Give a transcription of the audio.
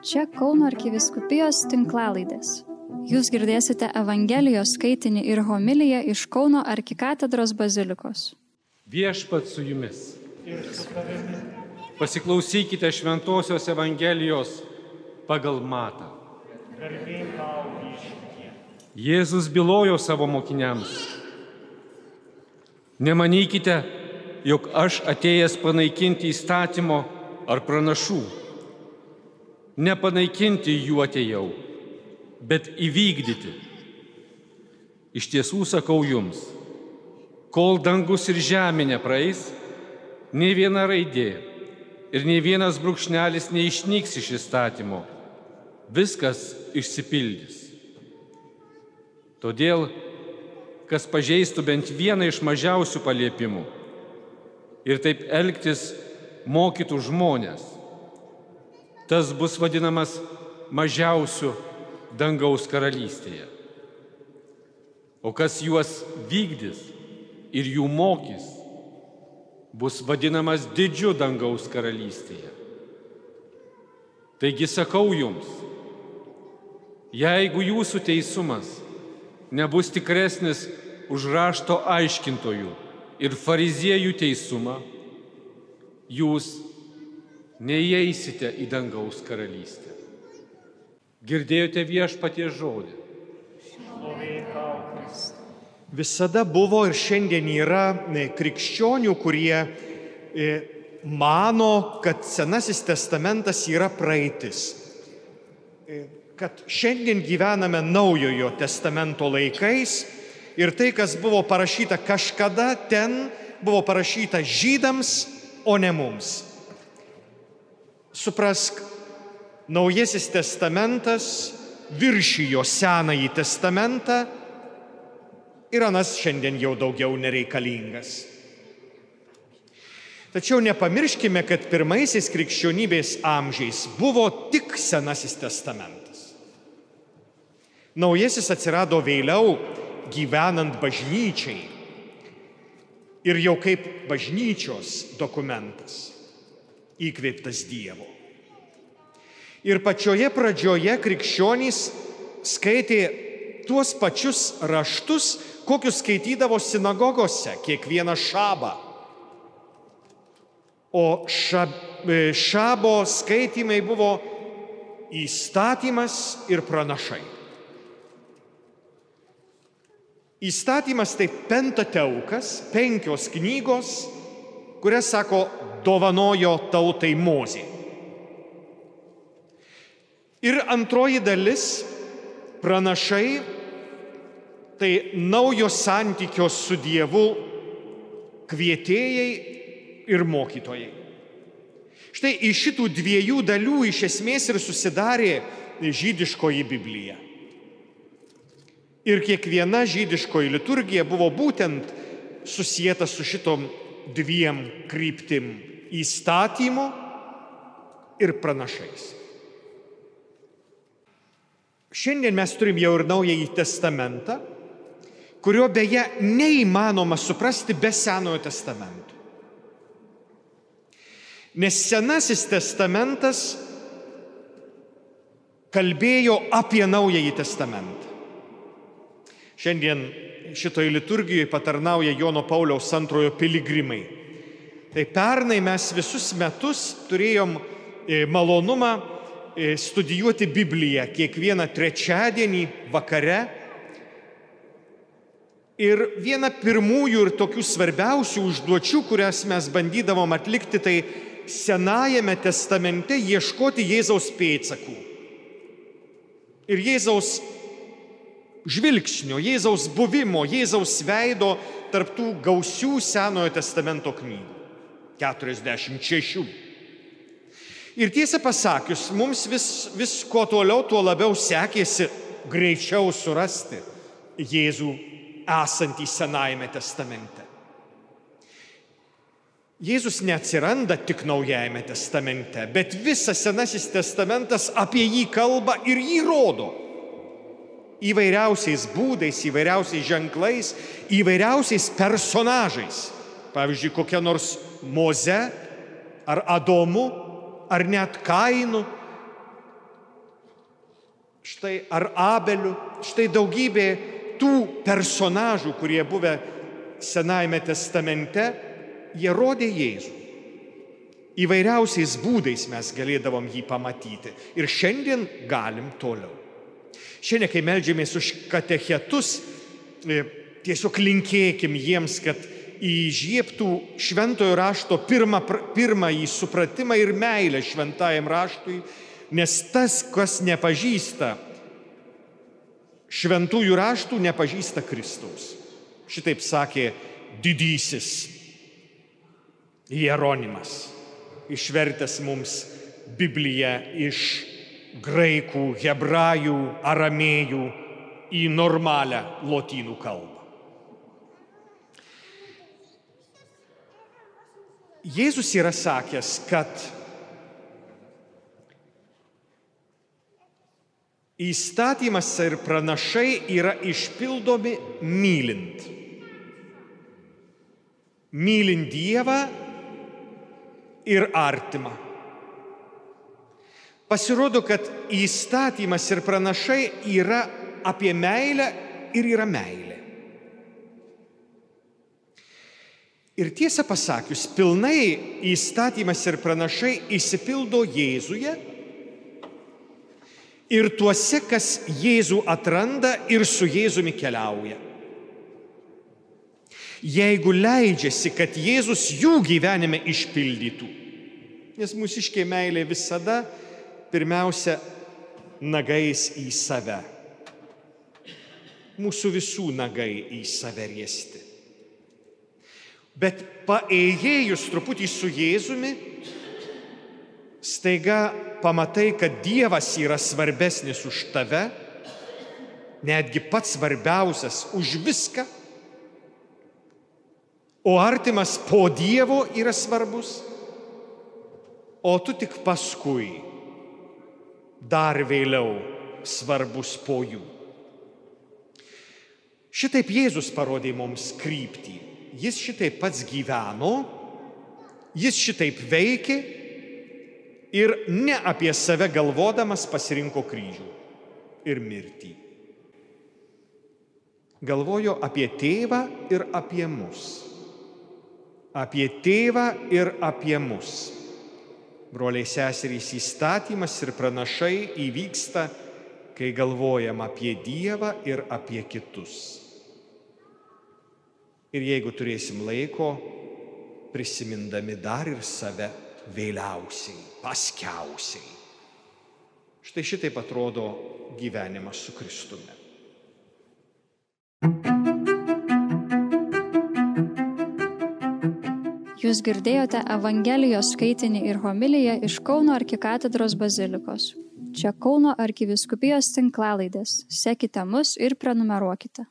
Čia Kauno arkiviskupijos tinklalaidės. Jūs girdėsite Evangelijos skaitinį ir homiliją iš Kauno arkikatedros bazilikos. Viešpat su jumis. Pasiklausykite Šventojios Evangelijos pagal matą. Jėzus bylojo savo mokiniams. Nemanykite, jog aš atėjęs panaikinti įstatymo ar pranašų. Nepanaikinti jų atėjau, bet įvykdyti. Iš tiesų sakau jums, kol dangus ir žemė nepraeis, nei viena raidė ir nei vienas brūkšnelis neišnyks iš įstatymo, viskas išsipildys. Todėl, kas pažeistų bent vieną iš mažiausių paliepimų ir taip elgtis mokytų žmonės, tas bus vadinamas mažiausiu dangaus karalystėje. O kas juos vykdys ir jų mokys, bus vadinamas didžiu dangaus karalystėje. Taigi sakau jums, jeigu jūsų teisumas nebus tikresnis už rašto aiškintojų ir fariziejų teisumą, jūs neįeisite į dangaus karalystę. Girdėjote viešpatie žodį. Visada buvo ir šiandien yra e, krikščionių, kurie e, mano, kad Senasis testamentas yra praeitis. E, kad šiandien gyvename naujojo testamento laikais ir tai, kas buvo parašyta kažkada ten, buvo parašyta žydams, o ne mums. Suprask, Naujasis testamentas viršijo Senąjį testamentą ir anas šiandien jau daugiau nereikalingas. Tačiau nepamirškime, kad pirmaisiais krikščionybės amžiais buvo tik Senasis testamentas. Naujasis atsirado vėliau gyvenant bažnyčiai ir jau kaip bažnyčios dokumentas įkveiptas Dievo. Ir pačioje pradžioje krikščionys skaitė tuos pačius raštus, kokius skaitydavo sinagogose kiekvieną šabą. O šab, e, šabo skaitimai buvo įstatymas ir pranašai. Įstatymas tai pentateukas, penkios knygos, kurias, sako, dovanojo tautai mozė. Ir antroji dalis - pranašai, tai naujo santykio su Dievu kvietėjai ir mokytojai. Štai iš šitų dviejų dalių iš esmės ir susidarė žydiškoji Biblija. Ir kiekviena žydiškoji liturgija buvo būtent susijęta su šitom dviem kryptim - įstatymu ir pranašais. Šiandien mes turim jau ir naująjį testamentą, kurio beje neįmanoma suprasti be Senojo testamento. Nes Senasis testamentas kalbėjo apie Naująjį testamentą. Šiandien šitoje liturgijoje patarnauja Jono Pauliaus antrojo piligrimai. Tai pernai mes visus metus turėjom e, malonumą e, studijuoti Bibliją kiekvieną trečiadienį vakare. Ir viena pirmųjų ir tokių svarbiausių užduočių, kurias mes bandydavom atlikti, tai Senajame testamente ieškoti Jėzaus pėdsakų. Ir Jėzaus žvilgsnio, Jėzaus buvimo, Jėzaus veido tarptų gausių Senojo testamento knygų. 46. Ir tiesą pasakius, mums vis, vis kuo toliau, tuo labiau sekėsi greičiau surasti Jėzų esantį Senajame testamente. Jėzus neatsiranda tik Naujajame testamente, bet visas Senasis testamentas apie jį kalba ir jį rodo įvairiausiais būdais, įvairiausiais ženklais, įvairiausiais personažais. Pavyzdžiui, kokia nors Moze ar Adomu ar net Kainu. štai ar Abeliu, štai daugybė tų personažų, kurie buvę Senajame testamente, jie rodė Jėzų. Įvairiausiais būdais mes galėdavom jį pamatyti. Ir šiandien galim toliau. Šiandien, kai melžiamės už katechetus, e, tiesiog linkėkim jiems, kad įžiebtų šventojo rašto pirmą, pirmąjį supratimą ir meilę šventajam raštui nes tas, kas nepažįsta šventųjų raštų, nepažįsta Kristaus. Šitaip sakė didysis Jeronimas, išvertęs mums Bibliją iš graikų, hebrajų, aramėjų į normalią lotynų kalbą. Jėzus yra sakęs, kad Įstatymas ir pranašai yra išpildomi mylint. Mylint Dievą ir artimą. Pasirodo, kad įstatymas ir pranašai yra apie meilę ir yra meilė. Ir tiesą pasakius, pilnai įstatymas ir pranašai įsipildo Jėzuje ir tuose, kas Jėzų atranda ir su Jėzumi keliauja. Jeigu leidžiasi, kad Jėzus jų gyvenime išpildytų, nes mūsiškė meilė visada pirmiausia nagais į save. Mūsų visų nagai į save riesti. Bet paėjėjus truputį su Jėzumi, staiga pamatai, kad Dievas yra svarbesnis už tave, netgi pats svarbiausias už viską, o artimas po Dievo yra svarbus, o tu tik paskui, dar vėliau svarbus po jų. Šitaip Jėzus parodė mums kryptį. Jis šitaip pats gyveno, jis šitaip veikė ir ne apie save galvodamas pasirinko kryžių ir mirtį. Galvojo apie tėvą ir apie mus. Apie tėvą ir apie mus. Broliai seserys įstatymas ir pranašai įvyksta, kai galvojam apie Dievą ir apie kitus. Ir jeigu turėsim laiko, prisimindami dar ir save vėliausiai, paskiausiai. Štai šitaip atrodo gyvenimas su Kristumi. Jūs girdėjote Evangelijos skaitinį ir homiliją iš Kauno arkikatedros bazilikos. Čia Kauno arkiviskupijos tinklalaidės. Sekite mus ir prenumeruokite.